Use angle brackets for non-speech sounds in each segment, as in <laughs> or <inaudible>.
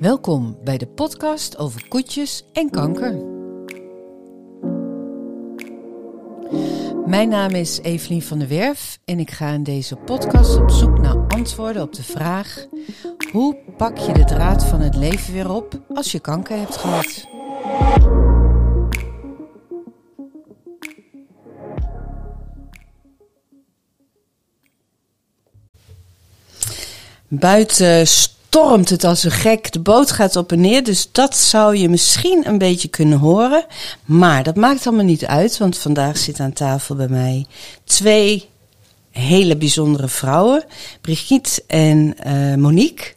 Welkom bij de podcast over koetjes en kanker. Mijn naam is Evelien van der Werf en ik ga in deze podcast op zoek naar antwoorden op de vraag: hoe pak je de draad van het leven weer op als je kanker hebt gehad? Buiten stormt het als een gek. De boot gaat op en neer. Dus dat zou je misschien een beetje kunnen horen. Maar dat maakt allemaal niet uit. Want vandaag zit aan tafel bij mij twee hele bijzondere vrouwen. Brigitte en uh, Monique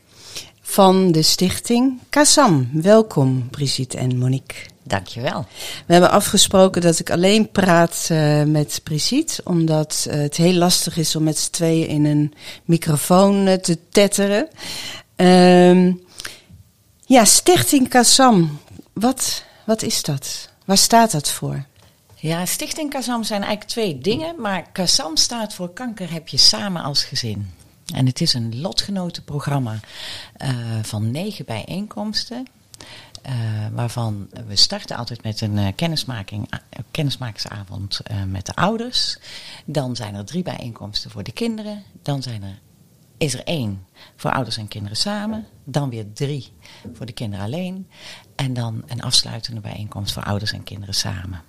van de stichting Kazam. Welkom Brigitte en Monique. Dankjewel. We hebben afgesproken dat ik alleen praat uh, met Brigitte, omdat uh, het heel lastig is om met z'n tweeën in een microfoon uh, te tetteren. Um, ja, Stichting Kazam, wat, wat is dat? Waar staat dat voor? Ja, Stichting Kazam zijn eigenlijk twee dingen, maar Kazam staat voor kanker heb je samen als gezin. En het is een lotgenotenprogramma van negen bijeenkomsten. Uh, waarvan we starten altijd met een uh, kennismaking, uh, kennismakingsavond met de ouders. Dan zijn er drie bijeenkomsten voor de kinderen. Dan zijn er, is er één voor ouders en kinderen samen. Dan weer drie voor de kinderen alleen. En dan een afsluitende bijeenkomst voor ouders en kinderen samen.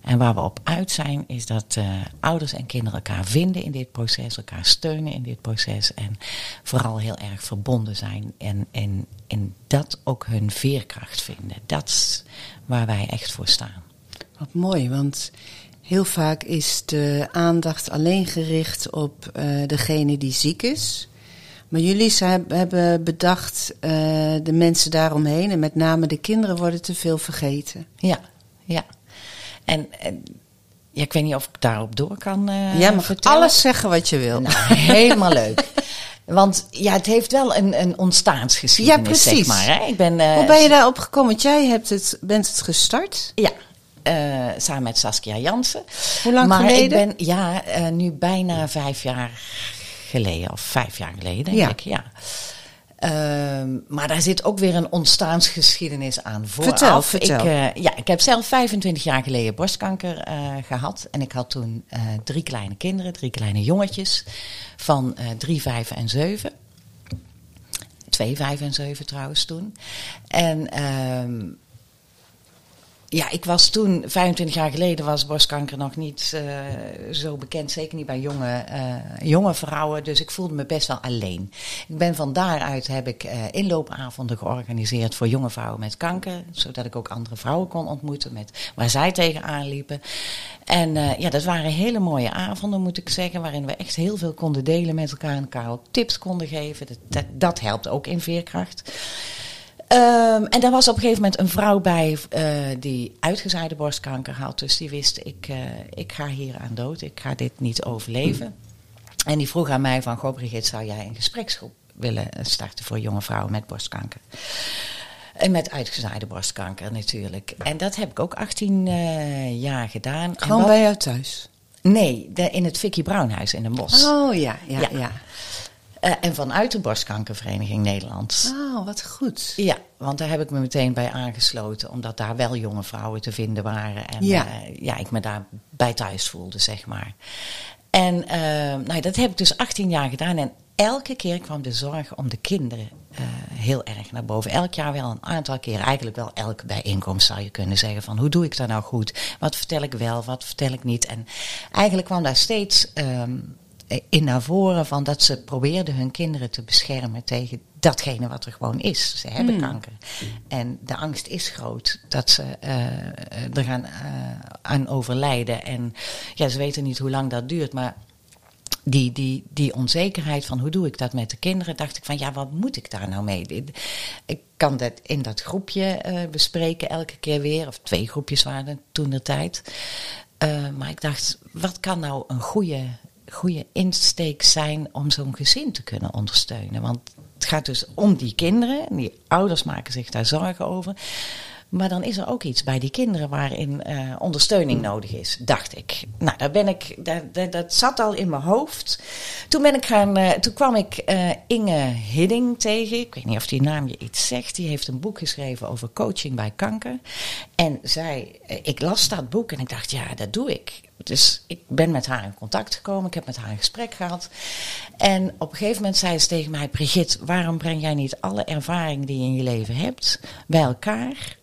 En waar we op uit zijn, is dat uh, ouders en kinderen elkaar vinden in dit proces, elkaar steunen in dit proces en vooral heel erg verbonden zijn en, en, en dat ook hun veerkracht vinden. Dat is waar wij echt voor staan. Wat mooi, want heel vaak is de aandacht alleen gericht op uh, degene die ziek is. Maar jullie hebben bedacht, uh, de mensen daaromheen en met name de kinderen worden te veel vergeten. Ja, ja. En, en ja, ik weet niet of ik daarop door kan uh, Ja, mag vertellen. alles zeggen wat je wil. Nou, helemaal leuk. Want ja, het heeft wel een, een ontstaansgeschiedenis, ja, precies. zeg maar. Hè? Ik ben, uh, Hoe ben je daarop gekomen? Want jij hebt het, bent het gestart. Ja, uh, samen met Saskia Jansen. Hoe lang maar geleden? Ik ben, ja, uh, nu bijna vijf jaar geleden, of vijf jaar geleden, denk ja. ik. Ja. Uh, maar daar zit ook weer een ontstaansgeschiedenis aan vooraf. Vertel, vertel. Ik, uh, ja, ik heb zelf 25 jaar geleden borstkanker uh, gehad. En ik had toen uh, drie kleine kinderen, drie kleine jongetjes van drie, vijf en zeven. Twee, vijf en zeven trouwens toen. En uh, ja, ik was toen, 25 jaar geleden, was borstkanker nog niet uh, zo bekend. Zeker niet bij jonge, uh, jonge vrouwen. Dus ik voelde me best wel alleen. Ik ben van daaruit heb ik uh, inloopavonden georganiseerd voor jonge vrouwen met kanker. Zodat ik ook andere vrouwen kon ontmoeten met waar zij tegenaan liepen. En ja, dat waren hele mooie avonden, moet ik zeggen. Waarin we echt heel veel konden delen met elkaar. En elkaar ook tips konden geven. Dat, dat, dat helpt ook in veerkracht. Um, en daar was op een gegeven moment een vrouw bij uh, die uitgezaaide borstkanker had. Dus die wist, ik, uh, ik ga hier aan dood, ik ga dit niet overleven. En die vroeg aan mij van, goh Brigitte, zou jij een gespreksgroep willen starten voor jonge vrouwen met borstkanker? En met uitgezaaide borstkanker natuurlijk. En dat heb ik ook 18 uh, jaar gedaan. Gewoon bij jou thuis? Nee, de, in het Vicky Brownhuis in Den Bosch. Oh ja, ja, ja. ja. Uh, en vanuit de Borstkankervereniging Nederland. Oh, wat goed. Ja, want daar heb ik me meteen bij aangesloten, omdat daar wel jonge vrouwen te vinden waren. En ja, uh, ja ik me daar bij thuis voelde, zeg maar. En uh, nou, dat heb ik dus 18 jaar gedaan. En elke keer kwam de zorg om de kinderen uh, heel erg naar boven. Elk jaar wel een aantal keer, eigenlijk wel elke bijeenkomst zou je kunnen zeggen van hoe doe ik dat nou goed? Wat vertel ik wel, wat vertel ik niet? En eigenlijk kwam daar steeds um, in naar voren van dat ze probeerden hun kinderen te beschermen tegen datgene wat er gewoon is. Ze hebben Hmm. mm. kanker. En de angst is groot dat ze uh, er gaan uh, aan overlijden. En ja, ze weten niet hoe lang dat duurt, maar die, die, die onzekerheid van hoe doe ik dat met de kinderen, dacht ik van ja, wat moet ik daar nou mee? Ik kan dat in dat groepje uh, bespreken elke keer weer, of twee groepjes waren toen de tijd. Uh, maar ik dacht, wat kan nou een goede, goede insteek zijn om zo'n gezin te kunnen ondersteunen? Want het gaat dus om die kinderen, en die ouders maken zich daar zorgen over. Maar dan is er ook iets bij die kinderen waarin uh, ondersteuning nodig is, dacht ik. Nou, daar ben ik, dat, dat, zat al in mijn hoofd. Toen, ben ik gaan, uh, toen kwam ik uh, Inge Hidding tegen. Ik weet niet of die naam je iets zegt. Die heeft een boek geschreven over coaching bij kanker. En zij, ik las dat boek en ik dacht, ja, dat doe ik. Dus ik ben met haar in contact gekomen. Ik heb met haar een gesprek gehad. En op een gegeven moment zei ze tegen mij: Brigitte, waarom breng jij niet alle ervaring die je in je leven hebt bij elkaar?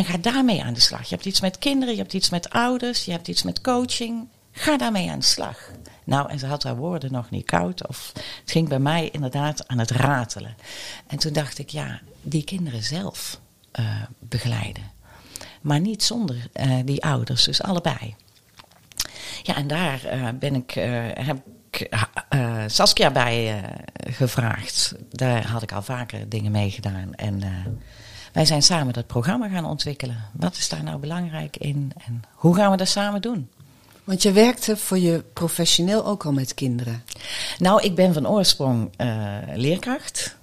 En ga daarmee aan de slag. Je hebt iets met kinderen, je hebt iets met ouders, je hebt iets met coaching. Ga daarmee aan de slag. Nou, en ze had haar woorden nog niet koud. Of het ging bij mij inderdaad aan het ratelen. En toen dacht ik, ja, die kinderen zelf uh, begeleiden. Maar niet zonder uh, die ouders, dus allebei. Ja, en daar uh, ben ik, heb ik Saskia bij gevraagd. Daar had ik al vaker dingen mee gedaan. En wij zijn samen dat programma gaan ontwikkelen. Wat is daar nou belangrijk in en hoe gaan we dat samen doen? Want je werkte voor je professioneel ook al met kinderen. Nou, ik ben van oorsprong uh, leerkracht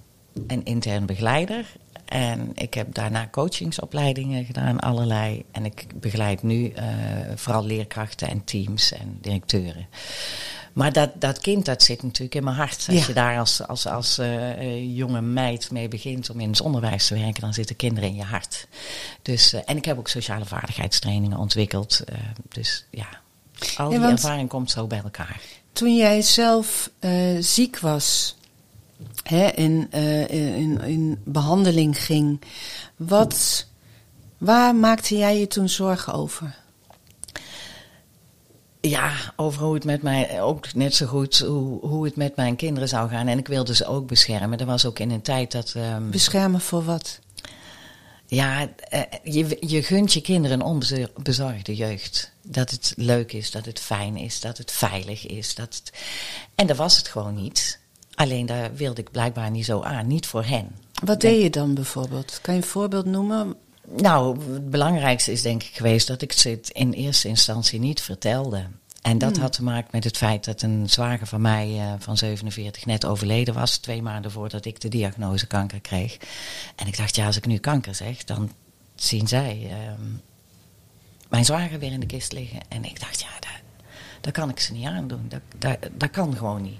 en intern begeleider. En ik heb daarna coachingsopleidingen gedaan, allerlei. En ik begeleid nu uh, vooral leerkrachten en teams en directeuren. Maar dat, dat kind, dat zit natuurlijk in mijn hart. Als je daar als, als, als uh, jonge meid mee begint om in het onderwijs te werken, dan zitten kinderen in je hart. Dus, uh, en ik heb ook sociale vaardigheidstrainingen ontwikkeld. Uh, dus ja, al die ervaring komt zo bij elkaar. Toen jij zelf ziek was, hè, in, in, in behandeling ging, wat, waar maakte jij je toen zorgen over? Ja, over hoe het met mij, ook net zo goed hoe, hoe het met mijn kinderen zou gaan. En ik wilde ze ook beschermen. Er was ook in een tijd dat. Um, beschermen voor wat? Ja, uh, je, je gunt je kinderen een onbezorgde jeugd. Dat het leuk is, dat het fijn is, dat het veilig is. Dat het... En dat was het gewoon niet. Alleen daar wilde ik blijkbaar niet zo aan, niet voor hen. Wat deed je dan bijvoorbeeld? Kan je een voorbeeld noemen? Nou, het belangrijkste is denk ik geweest dat ik het in eerste instantie niet vertelde. En dat hmm. had te maken met het feit dat een zwager van mij uh, van 47 net overleden was. Twee maanden voordat ik de diagnose kanker kreeg. En ik dacht, ja, als ik nu kanker zeg, dan zien zij uh, mijn zwager weer in de kist liggen. En ik dacht, ja, dat, dat kan ik ze niet aandoen. Dat, dat, dat kan gewoon niet.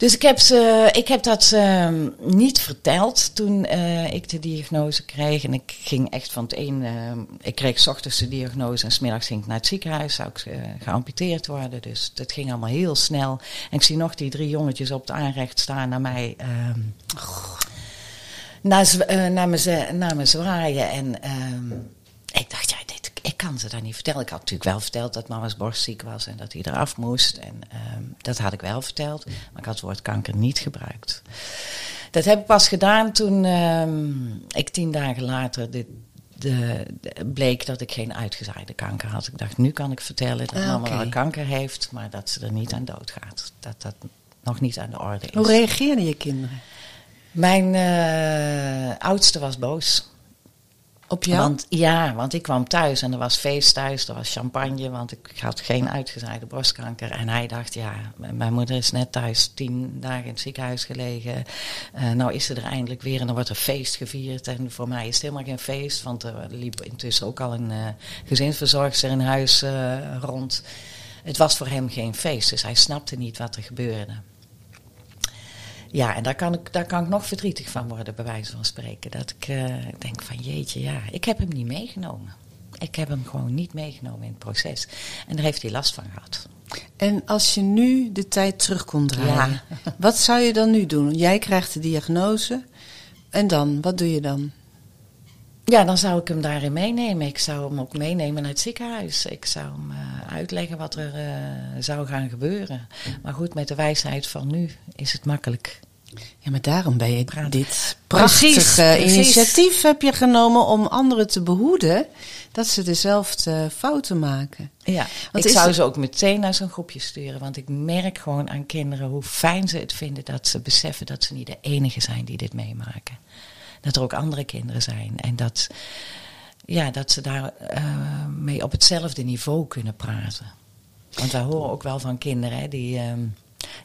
Dus ik heb, ze, ik heb dat uh, niet verteld toen uh, ik de diagnose kreeg. En ik ging echt van het een. Uh, ik kreeg s ochtends de diagnose en smiddags ging ik naar het ziekenhuis. Zou ik uh, geamputeerd worden. Dus dat ging allemaal heel snel. En ik zie nog die drie jongetjes op het aanrecht staan naar mij. Ehm, naar, me, naar me zwaaien. En ehm, ik dacht, ja, kan ze dat niet vertellen. Ik had natuurlijk wel verteld dat mama's borst ziek was en dat hij eraf moest. En um, dat had ik wel verteld, maar ik had het woord kanker niet gebruikt. Dat heb ik pas gedaan toen um, ik tien dagen later dit, de, de, bleek dat ik geen uitgezaaide kanker had. Ik dacht, nu kan ik vertellen dat ah, mama okay. wel kanker heeft, maar dat ze er niet aan doodgaat. Dat dat nog niet aan de orde is. Hoe reageerden je kinderen? Mijn uh, oudste was boos. Want, ja, want ik kwam thuis en er was feest thuis, er was champagne, want ik had geen uitgezaaide borstkanker. En hij dacht, ja, mijn moeder is net thuis tien dagen in het ziekenhuis gelegen. Uh, nou is ze er eindelijk weer en dan wordt er feest gevierd. En voor mij is het helemaal geen feest, want er liep intussen ook al een uh, gezinsverzorgster in huis uh, rond. Het was voor hem geen feest, dus hij snapte niet wat er gebeurde. Ja, en daar kan, ik, daar kan ik nog verdrietig van worden, bij wijze van spreken. Dat ik uh, denk van jeetje, ja, ik heb hem niet meegenomen. Ik heb hem gewoon niet meegenomen in het proces. En daar heeft hij last van gehad. En als je nu de tijd terug kon draaien, ja. wat zou je dan nu doen? Jij krijgt de diagnose. En dan, wat doe je dan? Ja, dan zou ik hem daarin meenemen. Ik zou hem ook meenemen naar het ziekenhuis. Ik zou hem uh, uitleggen wat er uh, zou gaan gebeuren. Maar goed, met de wijsheid van nu is het makkelijk. Ja, maar daarom ben je dit prachtige precies, precies. initiatief heb je genomen om anderen te behoeden dat ze dezelfde fouten maken. Ja, want ik zou het... ze ook meteen naar zo'n groepje sturen. Want ik merk gewoon aan kinderen hoe fijn ze het vinden dat ze beseffen dat ze niet de enige zijn die dit meemaken dat er ook andere kinderen zijn. En dat, ja, dat ze daar uh, mee op hetzelfde niveau kunnen praten. Want wij horen ook wel van kinderen hè, die, uh,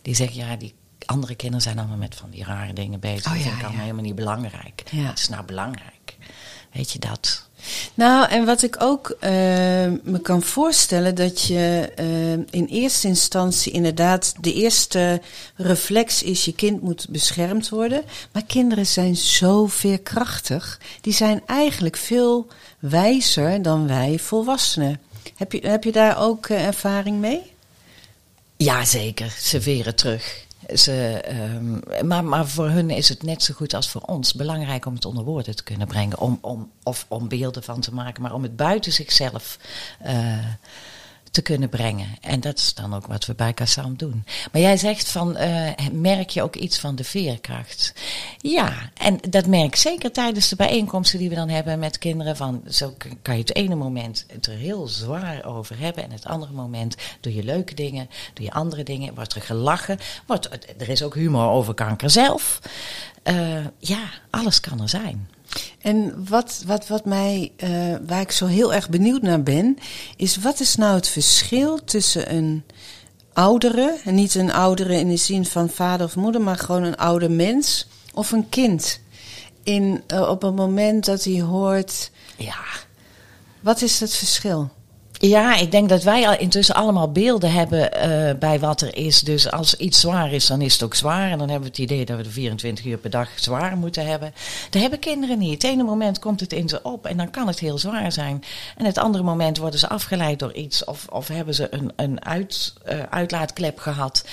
die zeggen, ja, die andere kinderen zijn allemaal met van die rare dingen bezig. Oh, ja, dat vind ik allemaal helemaal niet belangrijk. Het is nou belangrijk. Weet je dat? Nou, en wat ik ook uh, me kan voorstellen, dat je uh, in eerste instantie inderdaad de eerste reflex is, je kind moet beschermd worden. Maar kinderen zijn zo veerkrachtig. Die zijn eigenlijk veel wijzer dan wij volwassenen. Heb je, heb je daar ook uh, ervaring mee? Ja, zeker. Ze veren terug. Ze, um, maar, maar voor hun is het net zo goed als voor ons belangrijk om het onder woorden te kunnen brengen. Om, om, of om beelden van te maken, maar om het buiten zichzelf uh, te kunnen brengen. En dat is dan ook wat we bij Kassam doen. Maar jij zegt van, uh, merk je ook iets van de veerkracht? Ja, en dat merk zeker tijdens de bijeenkomsten die we dan hebben met kinderen. Van, zo kan je het ene moment het er heel zwaar over hebben. En het andere moment doe je leuke dingen, doe je andere dingen. Wordt er gelachen. Wordt, er is ook humor over kanker zelf. Uh, ja, alles kan er zijn. En wat, wat, wat mij, uh, waar ik zo heel erg benieuwd naar ben, is wat is nou het verschil tussen een oudere, en niet een oudere in de zin van vader of moeder, maar gewoon een oude mens of een kind? In, uh, op het moment dat hij hoort. Ja. Wat is het verschil? Ja, ik denk dat wij al intussen allemaal beelden hebben uh, bij wat er is. Dus als iets zwaar is, dan is het ook zwaar. En dan hebben we het idee dat we de 24 uur per dag zwaar moeten hebben. Dat hebben kinderen niet. Het ene moment komt het in ze op en dan kan het heel zwaar zijn. En het andere moment worden ze afgeleid door iets of, of hebben ze een, een uit, uh, uitlaatklep gehad.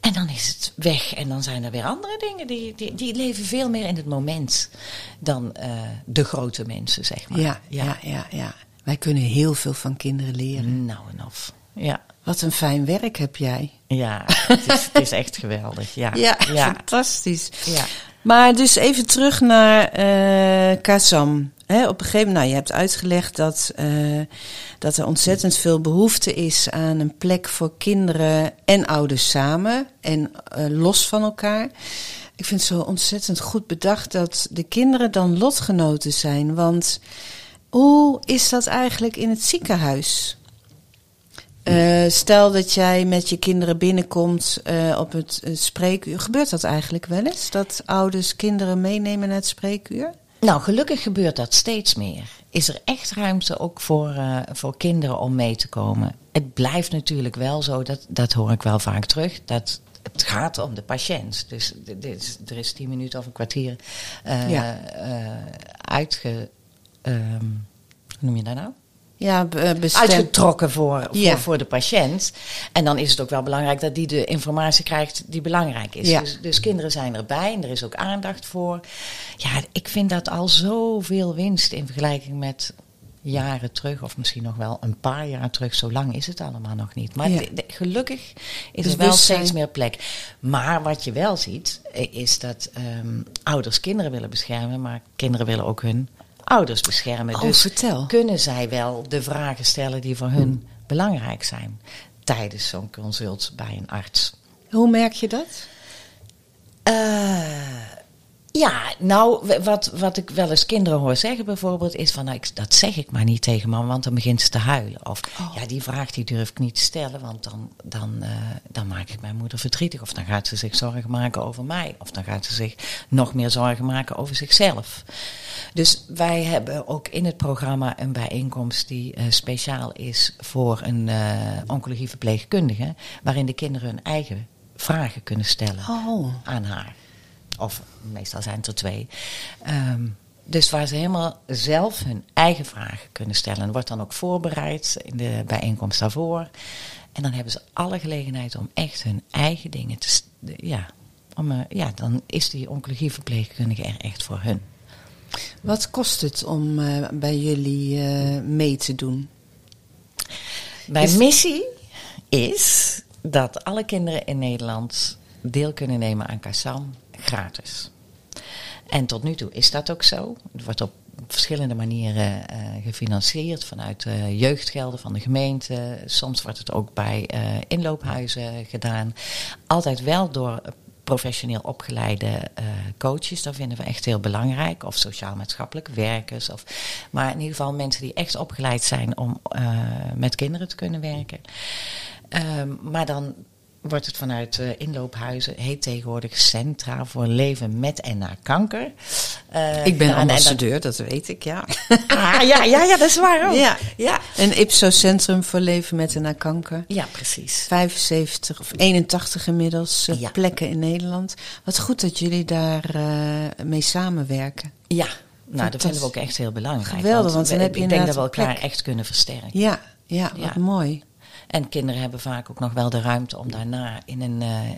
En dan is het weg. En dan zijn er weer andere dingen. Die, die, die leven veel meer in het moment dan uh, de grote mensen, zeg maar. Ja, ja. ja, ja. Wij kunnen heel veel van kinderen leren. Nou en of. Ja. Wat een fijn werk heb jij. Ja, het is, het is echt geweldig. Ja, ja, ja. fantastisch. Ja. Maar dus even terug naar uh, Kazam. He, op een gegeven moment, nou, je hebt uitgelegd dat, uh, dat er ontzettend veel behoefte is aan een plek voor kinderen en ouders samen en uh, los van elkaar. Ik vind het zo ontzettend goed bedacht dat de kinderen dan lotgenoten zijn. Want hoe is dat eigenlijk in het ziekenhuis? Uh, stel dat jij met je kinderen binnenkomt uh, op het uh, spreekuur. Gebeurt dat eigenlijk wel eens? Dat ouders kinderen meenemen naar het spreekuur? Nou, gelukkig gebeurt dat steeds meer. Is er echt ruimte ook voor, voor kinderen om mee te komen? Het blijft natuurlijk wel zo, dat, dat hoor ik wel vaak terug, dat het gaat om de patiënt. Dus dit, er is tien minuten of een kwartier ja. uitge Um, hoe noem je dat nou? Ja, bestemd. uitgetrokken voor, voor, voor, de patiënt. En dan is het ook wel belangrijk dat die de informatie krijgt die belangrijk is. Ja. Dus, dus, kinderen zijn erbij en er is ook aandacht voor. Ja, ik vind dat al zoveel winst in vergelijking met jaren terug, of misschien nog wel een paar jaar terug. Zo lang is het allemaal nog niet. Maar ja. de, de, gelukkig is dus er wel steeds meer plek. Maar wat je wel ziet, is dat um, ouders kinderen willen beschermen, maar kinderen willen ook hun ouders beschermen. Oh, dus vertel. kunnen zij wel de vragen stellen die voor hun belangrijk zijn tijdens zo'n consult bij een arts. Hoe merk je dat? Uh, ja, nou, wat, wat ik wel eens kinderen hoor zeggen bijvoorbeeld is van, nou, ik, dat zeg ik maar niet tegen mama, want dan begint ze te huilen. Of, oh. ja, die vraag die durf ik niet te stellen, want dan, dan, uh, dan maak ik mijn moeder verdrietig. Of dan gaat ze zich zorgen maken over mij. Of dan gaat ze zich nog meer zorgen maken over zichzelf. Dus wij hebben ook in het programma een bijeenkomst die uh, speciaal is voor een uh, oncologieverpleegkundige, waarin de kinderen hun eigen vragen kunnen stellen oh. aan haar. Of meestal zijn het er twee. Um, dus waar ze helemaal zelf hun eigen vragen kunnen stellen. En wordt dan ook voorbereid in de bijeenkomst daarvoor. En dan hebben ze alle gelegenheid om echt hun eigen dingen te. Ja, om, uh, ja dan is die oncologieverpleegkundige er echt voor hun. Wat kost het om uh, bij jullie uh, mee te doen? Mijn is missie is dat alle kinderen in Nederland deel kunnen nemen aan Kassam gratis. En tot nu toe is dat ook zo. Het wordt op verschillende manieren uh, gefinancierd vanuit uh, jeugdgelden van de gemeente. Soms wordt het ook bij uh, inloophuizen gedaan. Altijd wel door professioneel opgeleide coaches. Dat vinden we echt heel belangrijk. Of sociaal-maatschappelijk werkers. Of, maar in ieder geval mensen die echt opgeleid zijn om met kinderen te kunnen werken. Um, maar dan wordt het vanuit uh, inloophuizen, heet tegenwoordig Centra voor Leven met en na kanker. eh, Ik ben dat- ambassadeur, dat weet ik, ja. Ah, ja, ja, ja, dat is waar ook. Ja. ja. Een Ipso-centrum voor leven met en na kanker. Ja, precies. 75 of 81 inmiddels eh, Ja. plekken in Nederland. Wat goed dat jullie daar eh, mee samenwerken. Ja, nou, dat vinden we ook echt heel belangrijk. Geweldig, want we- heb je ik denk dat we elkaar plek. echt kunnen versterken. Ja, ja, wat Ja. mooi. En kinderen hebben vaak ook nog wel de ruimte om daarna in een, eh,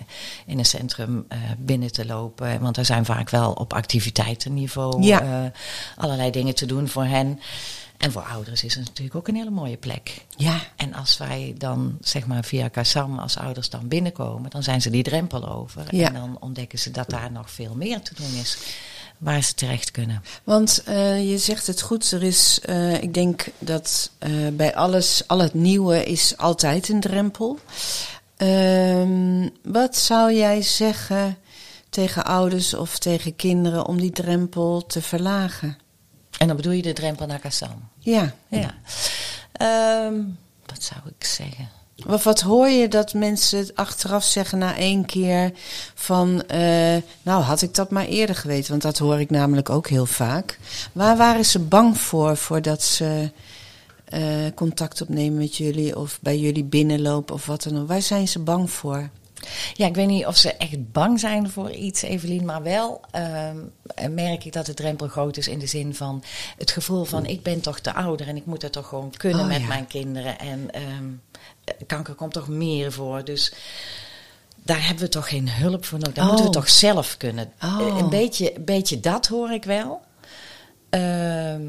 in een centrum eh, binnen te lopen. Want er zijn vaak wel op activiteitenniveau Ja. eh, allerlei dingen te doen voor hen. En voor ouders is het natuurlijk ook een hele mooie plek. Ja, En als wij dan, zeg maar, via Kassam als ouders dan binnenkomen, dan zijn ze die drempel over. Ja. En dan ontdekken ze dat daar nog veel meer te doen is waar ze terecht kunnen. want eh, je zegt het goed. Er is, eh, ik denk dat eh, bij alles, al het nieuwe is altijd een drempel. Ehm, wat zou jij zeggen tegen ouders of tegen kinderen om die drempel te verlagen? En dan bedoel je de drempel naar Kassam. Ja. Ja. Ehm, wat zou ik zeggen? Of wat hoor je dat mensen het achteraf zeggen na één keer van, eh, nou had ik dat maar eerder geweten, want dat hoor ik namelijk ook heel vaak. Waar waren ze bang voor, voordat ze eh, contact opnemen met jullie of bij jullie binnenlopen of wat dan ook? Waar zijn ze bang voor? Ja, ik weet niet of ze echt bang zijn voor iets, Evelien, maar wel ehm, merk ik dat de drempel groot is in de zin van het gevoel van ik ben toch te ouder en ik moet het toch gewoon kunnen Oh, met ja. mijn kinderen. En ehm, kanker komt toch meer voor, dus daar hebben we toch geen hulp voor nodig. Dat Oh. moeten we toch zelf kunnen. Oh. Een, beetje, beetje dat hoor ik wel. Ehm,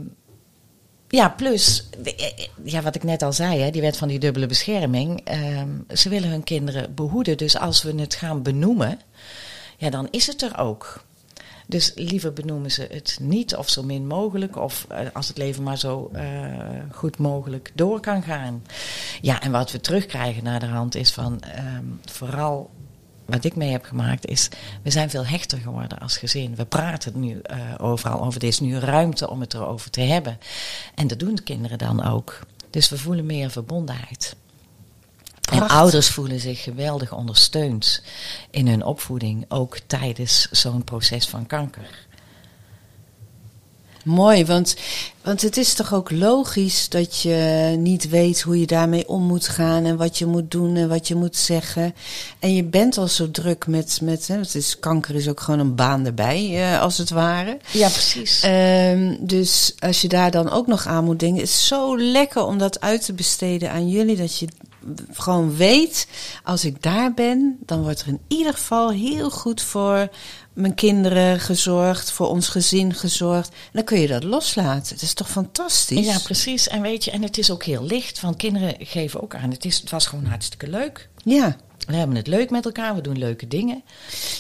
ja, plus, de- eh, ja, wat ik net al zei, hè, die wet van die dubbele bescherming. ehm, ze willen hun kinderen behoeden. Dus als we het gaan benoemen, ja, dan is het er ook. Dus liever benoemen ze het niet of zo min mogelijk. Of eh, als het leven maar zo eh, goed mogelijk door kan gaan. Ja, en wat we terugkrijgen naar de hand is van ehm, vooral wat ik mee heb gemaakt is, we zijn veel hechter geworden als gezin. We praten nu eh, overal over. Er is nu ruimte om het erover te hebben. En dat doen de kinderen dan ook. Dus we voelen meer verbondenheid. En ouders voelen zich geweldig ondersteund in hun opvoeding, ook tijdens zo'n proces van kanker. Mooi, want, want het is toch ook logisch dat je niet weet hoe je daarmee om moet gaan en wat je moet doen en wat je moet zeggen. En je bent al zo druk met, met hè, het is, kanker is ook gewoon een baan erbij, eh, als het ware. Ja, precies. Ehm, dus als je daar dan ook nog aan moet denken, is het zo lekker om dat uit te besteden aan jullie. Dat je gewoon weet, als ik daar ben, dan wordt er in ieder geval heel goed voor mijn kinderen gezorgd, voor ons gezin gezorgd. En dan kun je dat loslaten. Het is toch fantastisch? ja, precies. En weet je, en het is ook heel licht, want kinderen geven ook aan. Het, is, het was gewoon hartstikke leuk. Ja. We hebben het leuk met elkaar, we doen leuke dingen.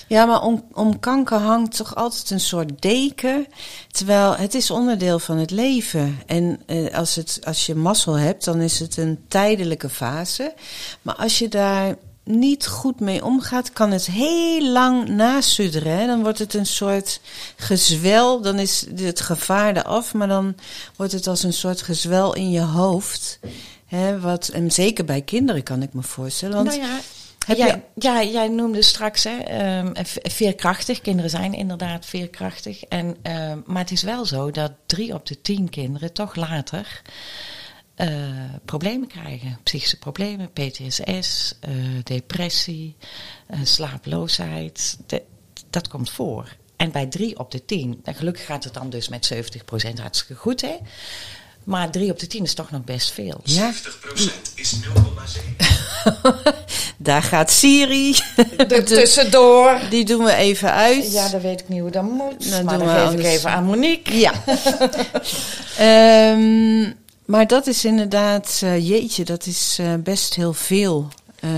Ja, maar om, om kanker hangt toch altijd een soort deken. Terwijl het is onderdeel van het leven. En eh, als, het, als je mazzel hebt, dan is het een tijdelijke fase. Maar als je daar niet goed mee omgaat, kan het heel lang nasudderen. Hè? Dan wordt het een soort gezwel. Dan is het gevaar eraf, maar dan wordt het als een soort gezwel in je hoofd. Hè, wat, en zeker bij kinderen kan ik me voorstellen. Want nou ja, heb ja, je- ja, jij noemde straks hè, ehm, veerkrachtig. Kinderen zijn inderdaad veerkrachtig. En, ehm, maar het is wel zo dat drie op de tien kinderen toch later eh, problemen krijgen. Psychische problemen, PTSS, eh, depressie, eh, slaaploosheid. De- dat komt voor. En bij drie op de tien, en gelukkig gaat het dan dus met 70% hartstikke goed, hè? Maar drie op de tien is toch nog best veel. ja, 70% is 0,7. <laughs> daar gaat Siri. <laughs> Er tussendoor. Die doen we even uit. Ja, dan weet ik niet hoe dat moet. Dan maar doen dan we geef ik even aan Monique. Ja. <laughs> Ehm, maar dat is inderdaad, eh, jeetje, dat is eh, best heel veel. Eh,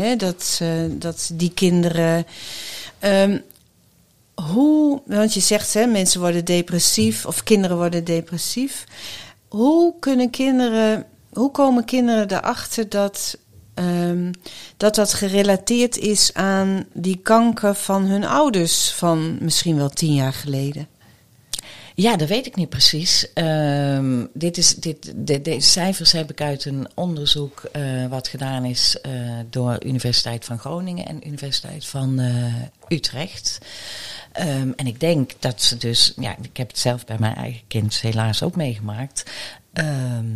hè, dat, dat die kinderen. ehm, hoe, want je zegt, hè, mensen worden depressief of kinderen worden depressief. Hoe kunnen kinderen, hoe komen kinderen erachter dat, ehm, dat dat gerelateerd is aan die kanker van hun ouders van misschien wel tien jaar geleden? Ja, dat weet ik niet precies. Ehm, dit is, dit, de, deze cijfers heb ik uit een onderzoek eh, wat gedaan is eh, door Universiteit van Groningen en Universiteit van eh, Utrecht. Ehm, en ik denk dat ze dus, ja, ik heb het zelf bij mijn eigen kind helaas ook meegemaakt. Ehm,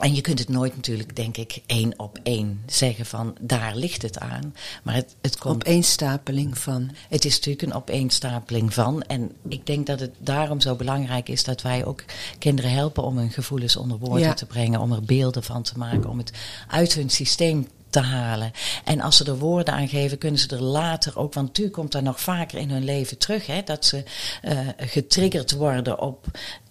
en je kunt het nooit natuurlijk, denk ik, één op één zeggen van daar ligt het aan. Maar het, het komt. Opeenstapeling van. Het is natuurlijk een opeenstapeling van. En ik denk dat het daarom zo belangrijk is dat wij ook kinderen helpen om hun gevoelens onder woorden Ja. te brengen, om er beelden van te maken, om het uit hun systeem te halen. En als ze er woorden aan geven, kunnen ze er later ook, want natuurlijk komt dat nog vaker in hun leven terug, hè, dat ze eh, getriggerd worden op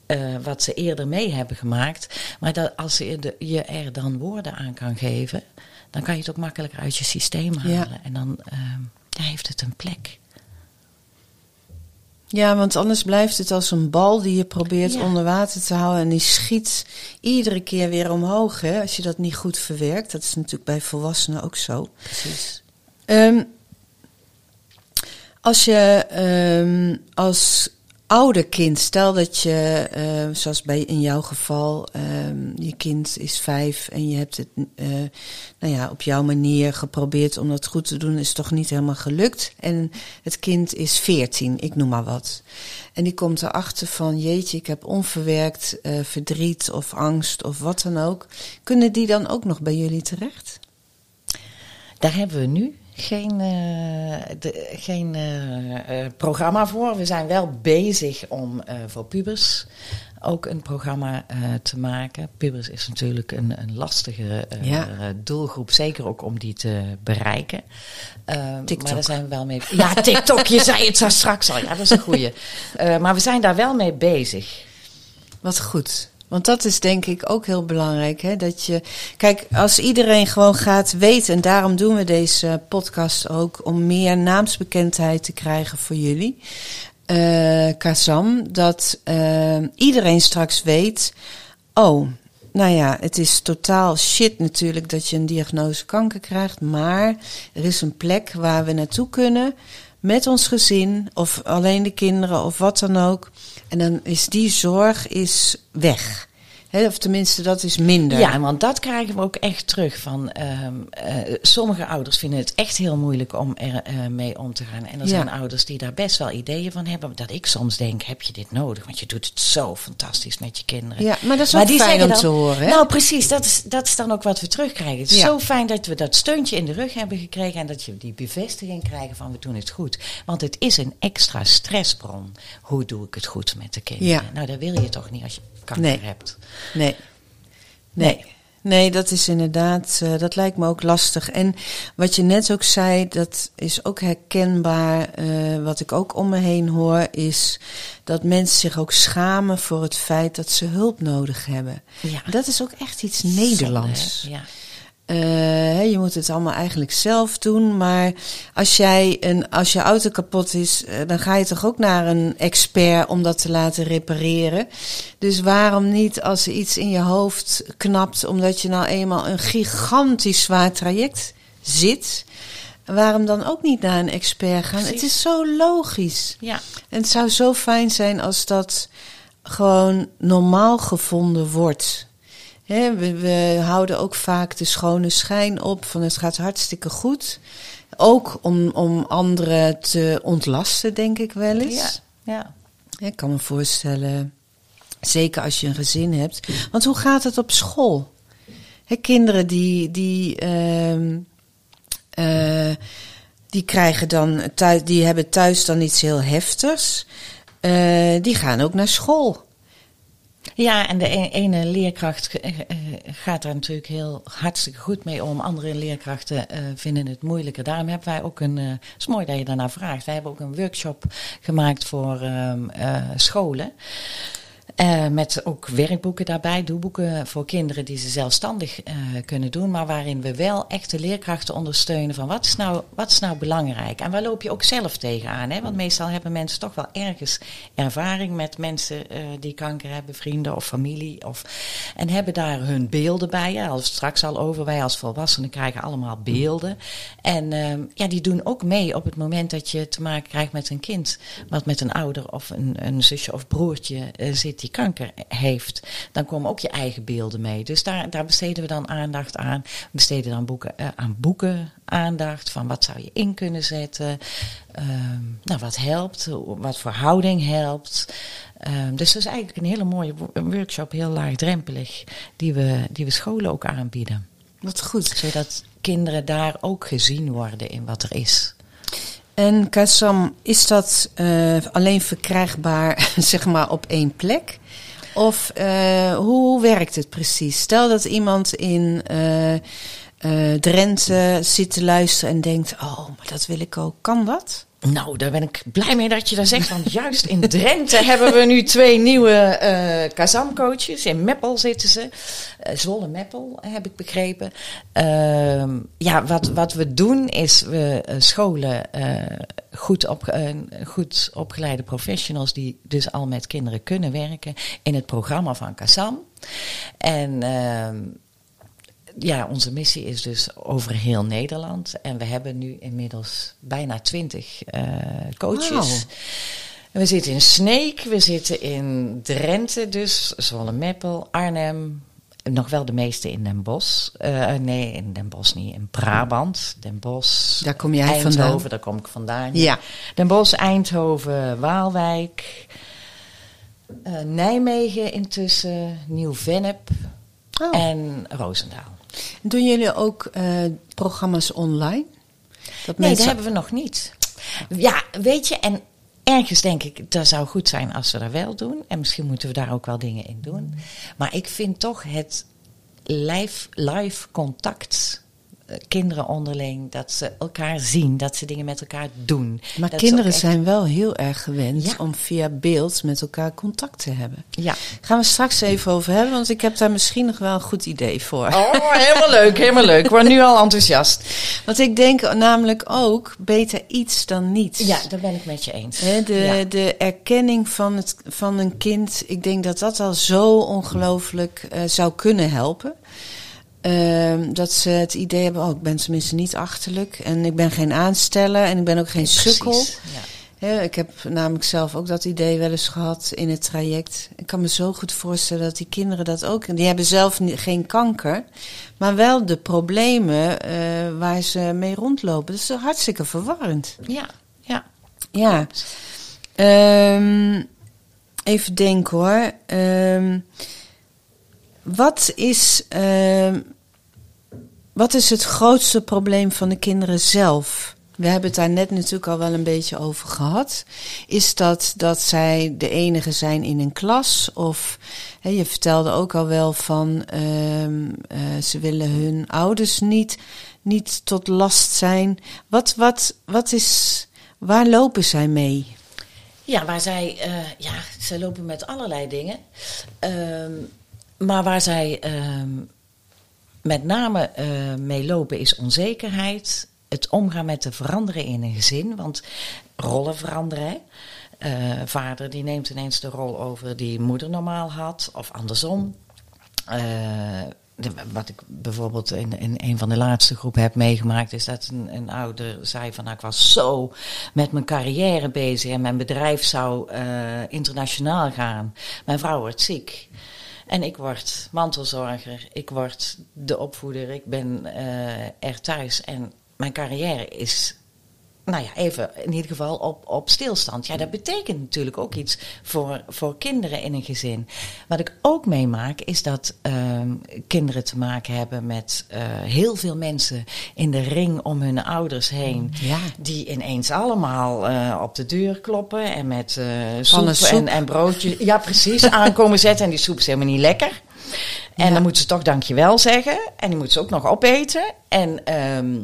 eh, wat ze eerder mee hebben gemaakt. Maar dat als je, de- je er dan woorden aan kan geven, dan kan je het ook makkelijker uit je systeem halen. Ja. En dan ehm, ja, heeft het een plek. Ja, want anders blijft het als een bal die je probeert Ja. onder water te houden. En die schiet iedere keer weer omhoog. Hè, als je dat niet goed verwerkt. Dat is natuurlijk bij volwassenen ook zo. Precies. Ehm, als je ehm, als ouder kind, stel dat je, eh, zoals bij in jouw geval, ehm, je kind is vijf en je hebt het eh, nou ja, op jouw manier geprobeerd om dat goed te doen, is toch niet helemaal gelukt. En het kind is veertien, ik noem maar wat. En die komt erachter van, jeetje, ik heb onverwerkt eh, verdriet of angst of wat dan ook. Kunnen die dan ook nog bij jullie terecht? Daar hebben we nu geen, eh, de, geen eh, eh, programma voor. We zijn wel bezig om voor pubers ook een programma te maken. Pubers is natuurlijk een, een lastige Ja. doelgroep, zeker ook om die te bereiken. Eh, TikTok. Maar daar zijn we wel mee. Ja, TikTok, je zei het zo straks al. Ja, dat is een goeie. Maar we zijn daar wel mee bezig. Wat goed. Want dat is denk ik ook heel belangrijk. Hè? Dat je, kijk, als iedereen gewoon gaat weten, en daarom doen we deze podcast ook, om meer naamsbekendheid te krijgen voor jullie. eh Kazam, dat eh, iedereen straks weet, oh, nou ja, het is totaal shit natuurlijk dat je een diagnose kanker krijgt, maar er is een plek waar we naartoe kunnen met ons gezin of alleen de kinderen of wat dan ook. En dan is die zorg is weg. Of tenminste, dat is minder. Ja, want dat krijgen we ook echt terug. Van, ehm, eh, sommige ouders vinden het echt heel moeilijk om er eh, mee om te gaan. En er Ja. zijn ouders die daar best wel ideeën van hebben. Dat ik soms denk, heb je dit nodig? Want je doet het zo fantastisch met je kinderen. Ja, maar dat is die fijn om dan- te horen. Hè? Nou, precies. Dat is, dat is dan ook wat we terugkrijgen. Het is Ja. zo fijn dat we dat steuntje in de rug hebben gekregen. En dat je die bevestiging krijgen van we doen het goed. Want het is een extra stressbron. Hoe doe ik het goed met de kinderen? Ja. Nou, dat wil je toch niet als je kanker Nee. hebt. Nee. Nee. Nee, dat is inderdaad, eh, dat lijkt me ook lastig. En wat je net ook zei, dat is ook herkenbaar. eh, wat ik ook om me heen hoor, is dat mensen zich ook schamen voor het feit dat ze hulp nodig hebben. Ja. Dat is ook echt iets Nederlands. Zonde? Ja. Eh, hè, je moet het allemaal eigenlijk zelf doen. Maar als, jij een, als je auto kapot is, eh, dan ga je toch ook naar een expert om dat te laten repareren. Dus waarom niet als er iets in je hoofd knapt, omdat je nou eenmaal een gigantisch zwaar traject zit. Waarom dan ook niet naar een expert gaan? Precies. Het is zo logisch. Ja. En het zou zo fijn zijn als dat gewoon normaal gevonden wordt. We, we houden ook vaak de schone schijn op van het gaat hartstikke goed. Ook om, om anderen te ontlasten, denk ik wel eens. Ja. ja. Ik kan me voorstellen, zeker als je een gezin hebt. Want hoe gaat het op school? Kinderen die, die, ehm, eh, die krijgen dan thuis, die hebben thuis dan iets heel heftigs. Eh, die gaan ook naar school. Ja, en de e- ene leerkracht eh, eh, gaat daar natuurlijk heel hartstikke goed mee om. Andere leerkrachten eh, vinden het moeilijker. Daarom hebben wij ook een. eh, Het is mooi dat je daarnaar vraagt. Wij hebben ook een workshop gemaakt voor ehm, eh, scholen. Eh, met ook werkboeken daarbij, doelboeken voor kinderen die ze zelfstandig eh, kunnen doen. Maar waarin we wel echt de leerkrachten ondersteunen van wat is nou, wat is nou belangrijk? En waar loop je ook zelf tegenaan? Hè? Want meestal hebben mensen toch wel ergens ervaring met mensen eh, die kanker hebben, vrienden of familie. Of, en hebben daar hun beelden bij. Ja, als straks al over, wij als volwassenen krijgen allemaal beelden. En ehm, ja, die doen ook mee op het moment dat je te maken krijgt met een kind. Wat met een ouder of een, een zusje of broertje zit die kanker heeft, dan komen ook je eigen beelden mee. Dus daar, daar besteden we dan aandacht aan. We besteden dan boeken, eh, aan boeken aandacht van wat zou je in kunnen zetten, ehm, nou, wat helpt, wat voor houding helpt. Ehm, dus dat is eigenlijk een hele mooie workshop, heel laagdrempelig, die we, die we scholen ook aanbieden. Wat goed. Zodat kinderen daar ook gezien worden in wat er is. En Kassam, is dat eh, alleen verkrijgbaar <laughs> zeg maar op één plek? Of eh, hoe werkt het precies? Stel dat iemand in eh, Drenthe zit te luisteren en denkt: Oh, maar dat wil ik ook. Kan dat? Nou, daar ben ik blij mee dat je dat zegt. Want juist in Drenthe <laughs> hebben we nu twee nieuwe eh Kazam-coaches. In Meppel zitten ze. Eh, Zwolle Meppel, heb ik begrepen. Ehm, ja, wat, wat we doen is we eh, scholen goed, op, goed opgeleide professionals... die dus al met kinderen kunnen werken in het programma van Kazam. En... ja, onze missie is dus over heel Nederland. En we hebben nu inmiddels bijna twintig eh, coaches. Wauw. We zitten in Sneek, we zitten in Drenthe, dus Zwolle-Meppel, Arnhem. Nog wel de meeste in Den Bosch. Eh, nee, in Den Bosch niet. In Brabant, Den Bosch. Daar kom jij Eindhoven, vandaan. daar kom ik vandaan. Ja. Den Bosch, Eindhoven, Waalwijk. eh, Nijmegen intussen, Nieuw-Vennep Oh. en Roosendaal. Doen jullie ook eh, programma's online? Dat Nee, mensen- dat hebben we nog niet. Ja, weet je, en ergens denk ik, dat zou goed zijn als we dat wel doen. En misschien moeten we daar ook wel dingen in doen. Maar ik vind toch het live, live contact, kinderen onderling, dat ze elkaar zien, dat ze dingen met elkaar doen. Maar Dat kinderen echt- zijn wel heel erg gewend Ja. om via beeld met elkaar contact te hebben. Ja. Gaan we straks even over hebben, want ik heb daar misschien nog wel een goed idee voor. Oh, helemaal leuk, helemaal leuk. Ik word nu al enthousiast. Want ik denk namelijk ook beter iets dan niets. Ja, daar ben ik met je eens. De, Ja. de erkenning van, het, van een kind, ik denk dat dat al zo ongelooflijk eh, zou kunnen helpen. Ehm, dat ze het idee hebben, oh, ik ben tenminste niet achterlijk. En ik ben geen aansteller en ik ben ook geen sukkel. Ja. Ik heb namelijk zelf ook dat idee wel eens gehad in het traject. Ik kan me zo goed voorstellen dat die kinderen dat ook... Die hebben zelf geen kanker, maar wel de problemen eh, waar ze mee rondlopen. Dat is hartstikke verwarrend. ja, ja. Ja. Ehm, even denken hoor. Ehm, wat, is, wat is het grootste probleem van de kinderen zelf? We hebben het daar net natuurlijk al wel een beetje over gehad. Is dat dat zij de enige zijn in een klas? Of hè, je vertelde ook al wel van ehm, eh, ze willen hun ouders niet, niet tot last zijn. Wat, wat, wat is, waar lopen zij mee? Ja, waar zij, eh, ja, zij lopen met allerlei dingen. Ehm, maar waar zij ehm, met name eh, mee lopen is onzekerheid. Het omgaan met de veranderen in een gezin. Want rollen veranderen. Eh, vader die neemt ineens de rol over die moeder normaal had. Of andersom. Eh, wat ik bijvoorbeeld in, in een van de laatste groepen heb meegemaakt, is dat een, ouder zei van nou, ik was zo met mijn carrière bezig en mijn bedrijf zou internationaal gaan. Mijn vrouw wordt ziek. En ik word mantelzorger, ik word de opvoeder, ik ben eh, er thuis. En mijn carrière is nou ja, even in ieder geval op, op stilstand. Ja, dat betekent natuurlijk ook iets voor, voor kinderen in een gezin. Wat ik ook meemaak is dat ehm, kinderen te maken hebben met eh, heel veel mensen in de ring om hun ouders heen. Ja. Die ineens allemaal eh, op de deur kloppen en met eh soep, soep. En, en broodjes. Ja, precies, <laughs> aankomen zetten. En die soep is helemaal niet lekker. En Ja. dan moeten ze toch dankjewel zeggen. En die moeten ze ook nog opeten. En, ehm,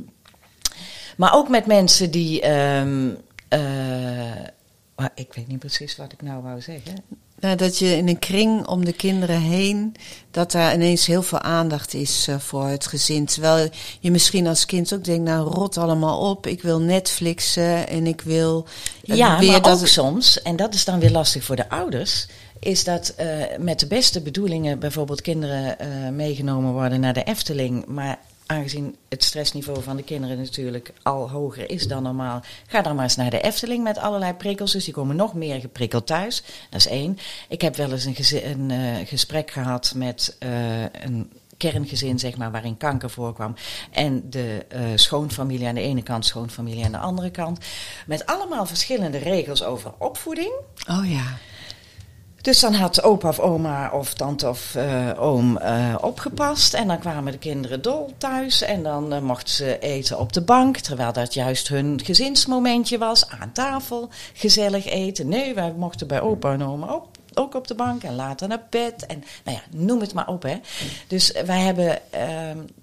maar ook met mensen die. ehm, eh, maar ik weet niet precies wat ik nou wou zeggen. Nou, dat je in een kring om de kinderen heen, dat daar ineens heel veel aandacht is eh, voor het gezin. Terwijl je misschien als kind ook denkt, nou rot allemaal op, ik wil Netflixen en ik wil eh, Ja, weer maar dat ook soms, en dat is dan weer lastig voor de ouders, is dat met de beste bedoelingen bijvoorbeeld kinderen meegenomen worden naar de Efteling, maar aangezien het stressniveau van de kinderen natuurlijk al hoger is dan normaal, ga dan maar eens naar de Efteling met allerlei prikkels. Dus die komen nog meer geprikkeld thuis. Dat is één. Ik heb wel eens een, een eh, gesprek gehad met eh, een kerngezin, zeg maar, waarin kanker voorkwam. En de eh, schoonfamilie aan de ene kant, schoonfamilie aan de andere kant. Met allemaal verschillende regels over opvoeding. Oh ja. Dus dan had opa of oma of tante of eh, oom eh, opgepast. En dan kwamen de kinderen dol thuis. En dan eh, mochten ze eten op de bank. Terwijl dat juist hun gezinsmomentje was. Aan tafel, gezellig eten. Nee, wij mochten bij opa en oma ook, ook op de bank. En later naar bed. En nou ja, noem het maar op. Hè. Dus wij hebben,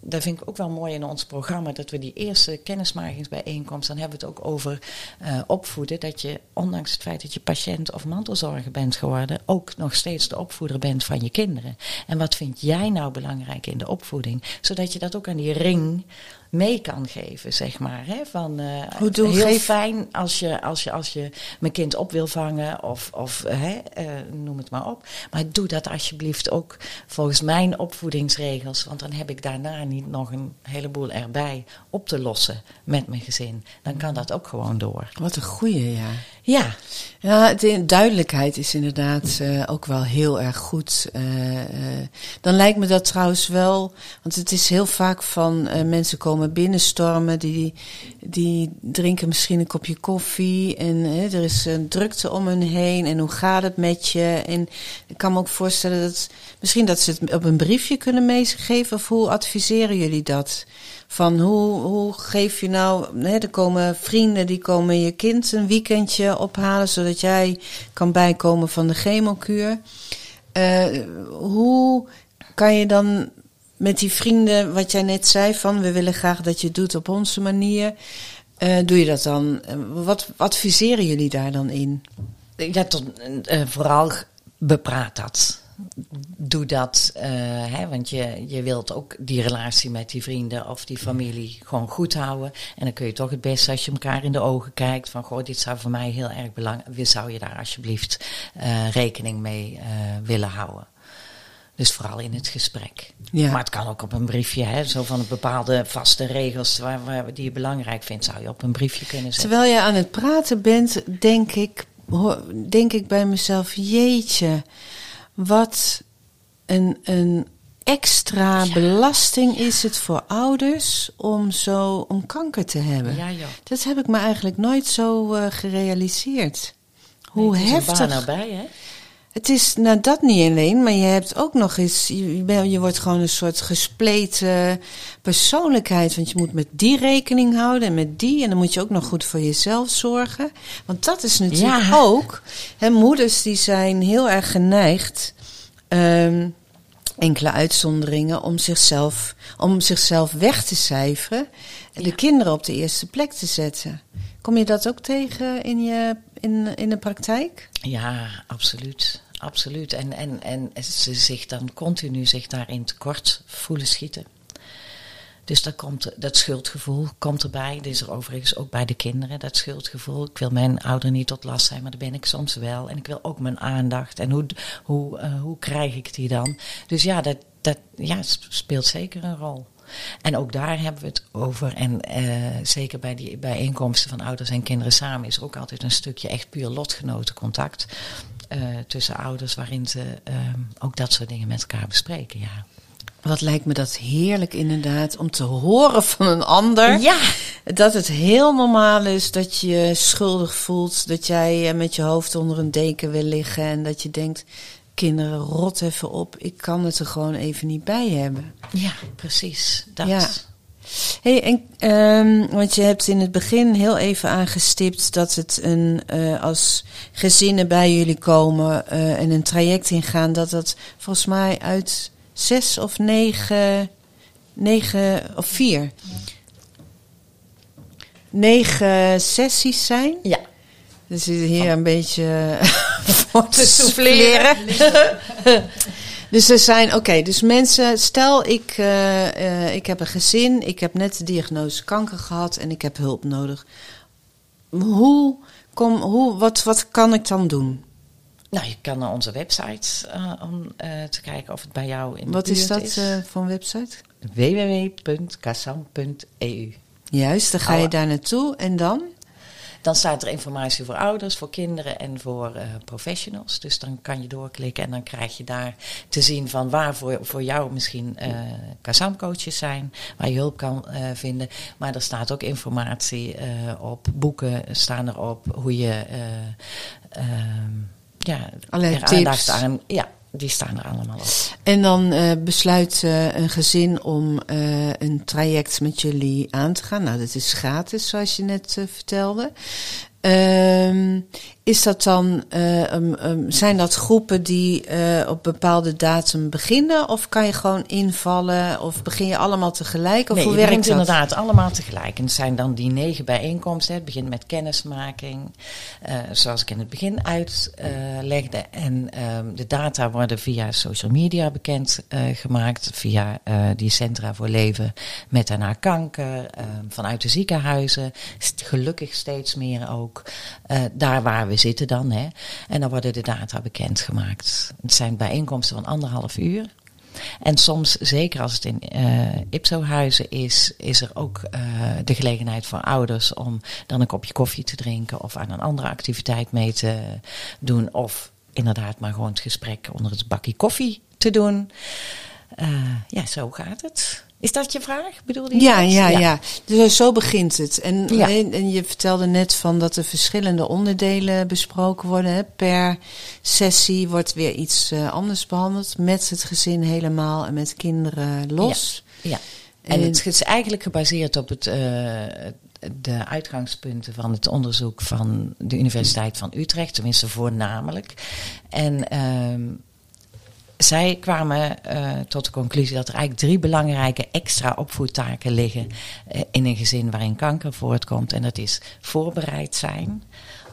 dat vind ik ook wel mooi in ons programma. Dat we die eerste kennismakingsbijeenkomst. Dan hebben we het ook over eh, opvoeden. Dat je, ondanks het feit dat je patiënt of mantelzorger bent geworden. Ook nog steeds de opvoeder bent van je kinderen. En wat vind jij nou belangrijk in de opvoeding? Zodat je dat ook aan die ring mee kan geven, zeg maar. Hè? Van, eh, Hoe doe- heel geef- fijn als je, als, je, als je mijn kind op wil vangen of, of hè, eh, noem het maar op. Maar doe dat alsjeblieft ook volgens mijn opvoedingsregels. Want dan heb ik daarna niet nog een heleboel erbij op te lossen met mijn gezin. Dan kan dat ook gewoon door. Wat een goeie, ja. Ja, Ja, de duidelijkheid is inderdaad eh, ook wel heel erg goed. Eh, eh, dan lijkt me dat trouwens wel, want het is heel vaak van mensen komen binnenstormen, die, die drinken misschien een kopje koffie en er is een drukte om hen heen en hoe gaat het met je? En ik kan me ook voorstellen dat misschien dat ze het op een briefje kunnen meegeven of hoe adviseren jullie dat? Van hoe, hoe geef je nou, hè, er komen vrienden die komen je kind een weekendje ophalen zodat jij kan bijkomen van de chemokuur. Eh, hoe kan je dan met die vrienden, wat jij net zei, van we willen graag dat je het doet op onze manier. eh, doe je dat dan? Eh, Wat adviseren jullie daar dan in? ja tot, vooral bepraat dat. Doe dat, eh, hè, want je, je wilt ook die relatie met die vrienden of die familie gewoon goed houden. En dan kun je toch het beste als je elkaar in de ogen kijkt van, goh, dit zou voor mij heel erg belangrijk, zou je daar alsjeblieft eh, rekening mee eh, willen houden. Dus vooral in het gesprek. Ja. Maar het kan ook op een briefje, hè, zo van bepaalde vaste regels waar, waar, die je belangrijk vindt, zou je op een briefje kunnen zetten. Terwijl je aan het praten bent, denk ik, denk ik bij mezelf: jeetje, wat een, een extra Ja. belasting is het voor ouders om zo om kanker te hebben. Ja, joh. Dat heb ik me eigenlijk nooit zo eh, gerealiseerd. Hoe Nee, het is een heftig. baan erbij, hè? Het is nou dat niet alleen, maar je hebt ook nog eens, je, bent- je wordt gewoon een soort gespleten persoonlijkheid. Want je moet met die rekening houden en met die. En dan moet je ook nog goed voor jezelf zorgen. Want dat is natuurlijk Ja. ook. Hè, moeders die zijn heel erg geneigd. ehm, enkele uitzonderingen om zichzelf, om zichzelf weg te cijferen. En de kinderen op de eerste plek te zetten. Kom je dat ook tegen in, je, in, in de praktijk? Ja, absoluut. Absoluut. En, en, en ze zich dan continu zich daarin tekort voelen schieten. Dus dat, komt, dat schuldgevoel komt erbij. Dit is er overigens ook bij de kinderen, dat schuldgevoel. Ik wil mijn ouderen niet tot last zijn, maar dat ben ik soms wel. En ik wil ook mijn aandacht. En hoe, hoe, eh, hoe krijg ik die dan? Dus ja, dat, dat ja, speelt zeker een rol. En ook daar hebben we het over. En eh, zeker bij die bijeenkomsten van ouders en kinderen samen is er ook altijd een stukje echt puur lotgenotencontact. Eh, tussen ouders, waarin ze eh, ook dat soort dingen met elkaar bespreken. Ja. Wat lijkt me dat heerlijk inderdaad om te horen van een ander. Ja. Dat het heel normaal is dat je je schuldig voelt. Dat jij eh, met je hoofd onder een deken wil liggen. En dat je denkt, kinderen, rot even op. Ik kan het er gewoon even niet bij hebben. Ja, precies. Dat. Ja. Hey, en, ehm, want je hebt in het begin heel even aangestipt dat het een, eh, als gezinnen bij jullie komen eh, en een traject ingaan, dat dat volgens mij uit zes of negen, negen of vier, negen sessies zijn. Ja. Dus hier een beetje <laughs> voor te souffleren. <laughs> dus er zijn, oké, dus mensen, stel ik, eh, eh, ik heb een gezin, ik heb net de diagnose kanker gehad en ik heb hulp nodig. Hoe, kom, hoe, wat, wat kan ik dan doen? Nou, je kan naar onze website eh, om te kijken of het bij jou in de Wat is dat eh, voor een website? www.kasam.eu. Juist, dan ga je daar naartoe en dan? Dan staat er informatie voor ouders, voor kinderen en voor eh, professionals. Dus dan kan je doorklikken en dan krijg je daar te zien van waar voor, voor jou misschien eh Kazam-coaches zijn, waar je hulp kan eh, vinden. Maar er staat ook informatie eh, op, boeken staan erop, hoe je eh, ehm, ja, Allerlei er aandacht tips. aan. Ja, die staan er allemaal op. En dan eh, besluit eh, een gezin om eh, een traject met jullie aan te gaan. Nou, dat is gratis, zoals je net vertelde. Ehm, is dat dan, eh, um, um, zijn dat groepen die eh, op bepaalde datum beginnen? Of kan je gewoon invallen? Of begin je allemaal tegelijk? Of nee, hoe werkt dat? inderdaad allemaal tegelijk. En het zijn dan die negen bijeenkomsten. Het begint met kennismaking, eh, zoals ik in het begin uitlegde. en ehm, de data worden via social media bekend eh, gemaakt. Via die Centra voor Leven met en na kanker. ehm, vanuit de ziekenhuizen. Gelukkig steeds meer ook. Eh, daar waar we zitten dan. Hè. En dan worden de data bekendgemaakt. Het zijn bijeenkomsten van anderhalf uur. En soms, zeker als het in eh IPSO-huizen is, is er ook eh, de gelegenheid voor ouders om dan een kopje koffie te drinken of aan een andere activiteit mee te doen. Of inderdaad maar gewoon het gesprek onder het bakje koffie te doen. Ja, zo gaat het. Is dat je vraag? Bedoelde je Ja, dat? ja, ja, Dus zo begint het. En, Ja. en je vertelde net van dat er verschillende onderdelen besproken worden. Hè. Per sessie wordt weer iets eh, anders behandeld. Met het gezin helemaal en met kinderen los. Ja. En En- het is eigenlijk gebaseerd op het, eh, de uitgangspunten van het onderzoek van de Universiteit van Utrecht, tenminste voornamelijk. En ehm, zij kwamen eh, tot de conclusie dat er eigenlijk drie belangrijke extra opvoedtaken liggen eh, in een gezin waarin kanker voortkomt. En dat is voorbereid zijn.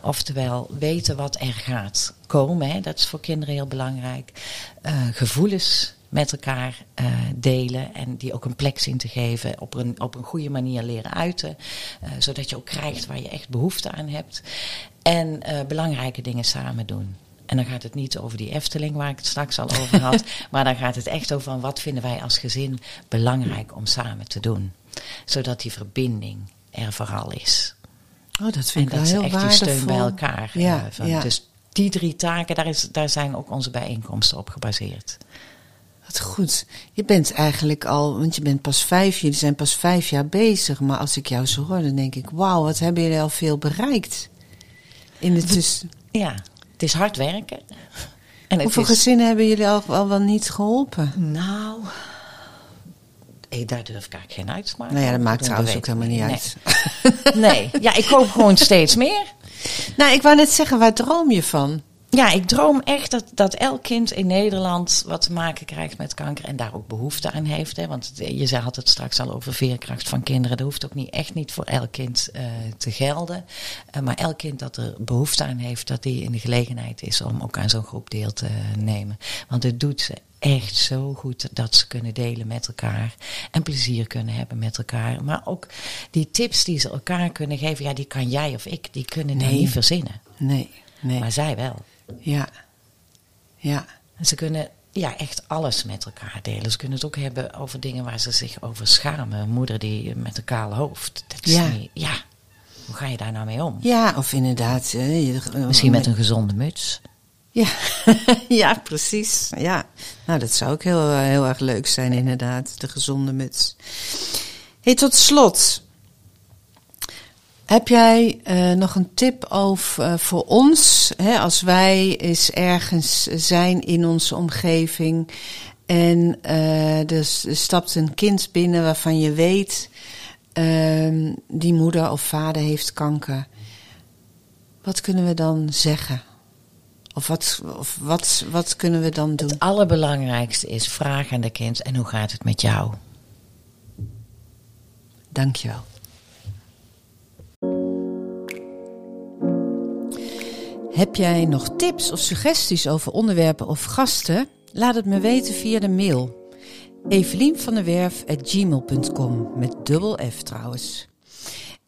Oftewel weten wat er gaat komen. Hè. Dat is voor kinderen heel belangrijk. Eh, gevoelens met elkaar delen en die ook een plek zien te geven. Op een, op een goede manier leren uiten. zodat je ook krijgt waar je echt behoefte aan hebt. En belangrijke dingen samen doen. En dan gaat het niet over die Efteling waar ik het straks al over had. <laughs> maar dan gaat het echt over wat vinden wij als gezin belangrijk om samen te doen. Zodat die verbinding er vooral is. Oh, dat En vind ik wel dat ze heel echt die steun bij elkaar Ja, eh, van. ja. Dus die drie taken, daar, is, daar zijn ook onze bijeenkomsten op gebaseerd. Wat goed. Je bent eigenlijk al, want je bent pas vijf, jullie zijn pas vijf jaar bezig. Maar als ik jou zo hoor, dan denk ik, wauw, wat hebben jullie al veel bereikt. In de tussen... Ja, het is hard werken. En Hoeveel is, gezinnen hebben jullie al, al wel niet geholpen? Nou, eh, daar durf ik eigenlijk geen uitspraak Nou ja, dat maakt te trouwens ook helemaal niet uit. Nee. nee, ja, ik hoop gewoon steeds meer. Nou, ik wou net zeggen, waar droom je van? Ja, ik droom echt dat, dat elk kind in Nederland wat te maken krijgt met kanker en daar ook behoefte aan heeft. Hè? Want je zei- had het straks al over veerkracht van kinderen. Dat hoeft ook niet, echt niet voor elk kind eh, te gelden. Eh, maar elk kind dat er behoefte aan heeft, dat die in de gelegenheid is om ook aan zo'n groep deel te nemen. Want het doet ze echt zo goed dat ze kunnen delen met elkaar en plezier kunnen hebben met elkaar. Maar ook die tips die ze elkaar kunnen geven, ja, die kan jij of ik, die kunnen Nee. niet verzinnen. Nee, nee. Maar zij wel. Ja. Ja. En ze kunnen ja, echt alles met elkaar delen. Ze kunnen het ook hebben over dingen waar ze zich over schamen. Een moeder die met een kaal hoofd. Dat is Ja. Niet, ja, hoe ga je daar nou mee om? Ja, of inderdaad. eh, je- Misschien met een gezonde muts. Ja, <laughs> ja precies. Ja. Nou, dat zou ook heel, eh, heel erg leuk zijn, inderdaad. De gezonde muts. Hey, tot slot. Heb jij eh, nog een tip over, eh, voor ons? Hè, als wij eens ergens zijn in onze omgeving. En er s- er stapt een kind binnen waarvan je weet. ehm, die moeder of vader heeft kanker. Wat kunnen we dan zeggen? Of wat, of wat, wat kunnen we dan doen? Het allerbelangrijkste is vraag aan de kind. En hoe gaat het met jou? Dankjewel. Heb jij nog tips of suggesties over onderwerpen of gasten? Laat het me weten via de mail. Evelien van der Werf at gmail.com met dubbel F trouwens.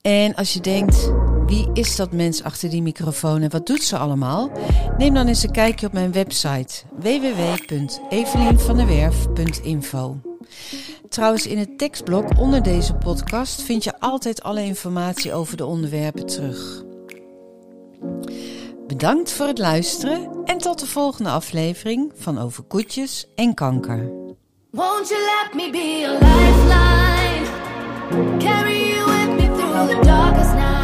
En als je denkt, Wie is dat mens achter die microfoon en wat doet ze allemaal? Neem dan eens een kijkje op mijn website www.evelienvanderwerf.info. Trouwens, in het tekstblok onder deze podcast vind je altijd alle informatie over de onderwerpen terug. Bedankt voor het luisteren en tot de volgende aflevering van Over Koetjes en Kanker. Won't you let me be a lifeline? Carry me through the darkest night.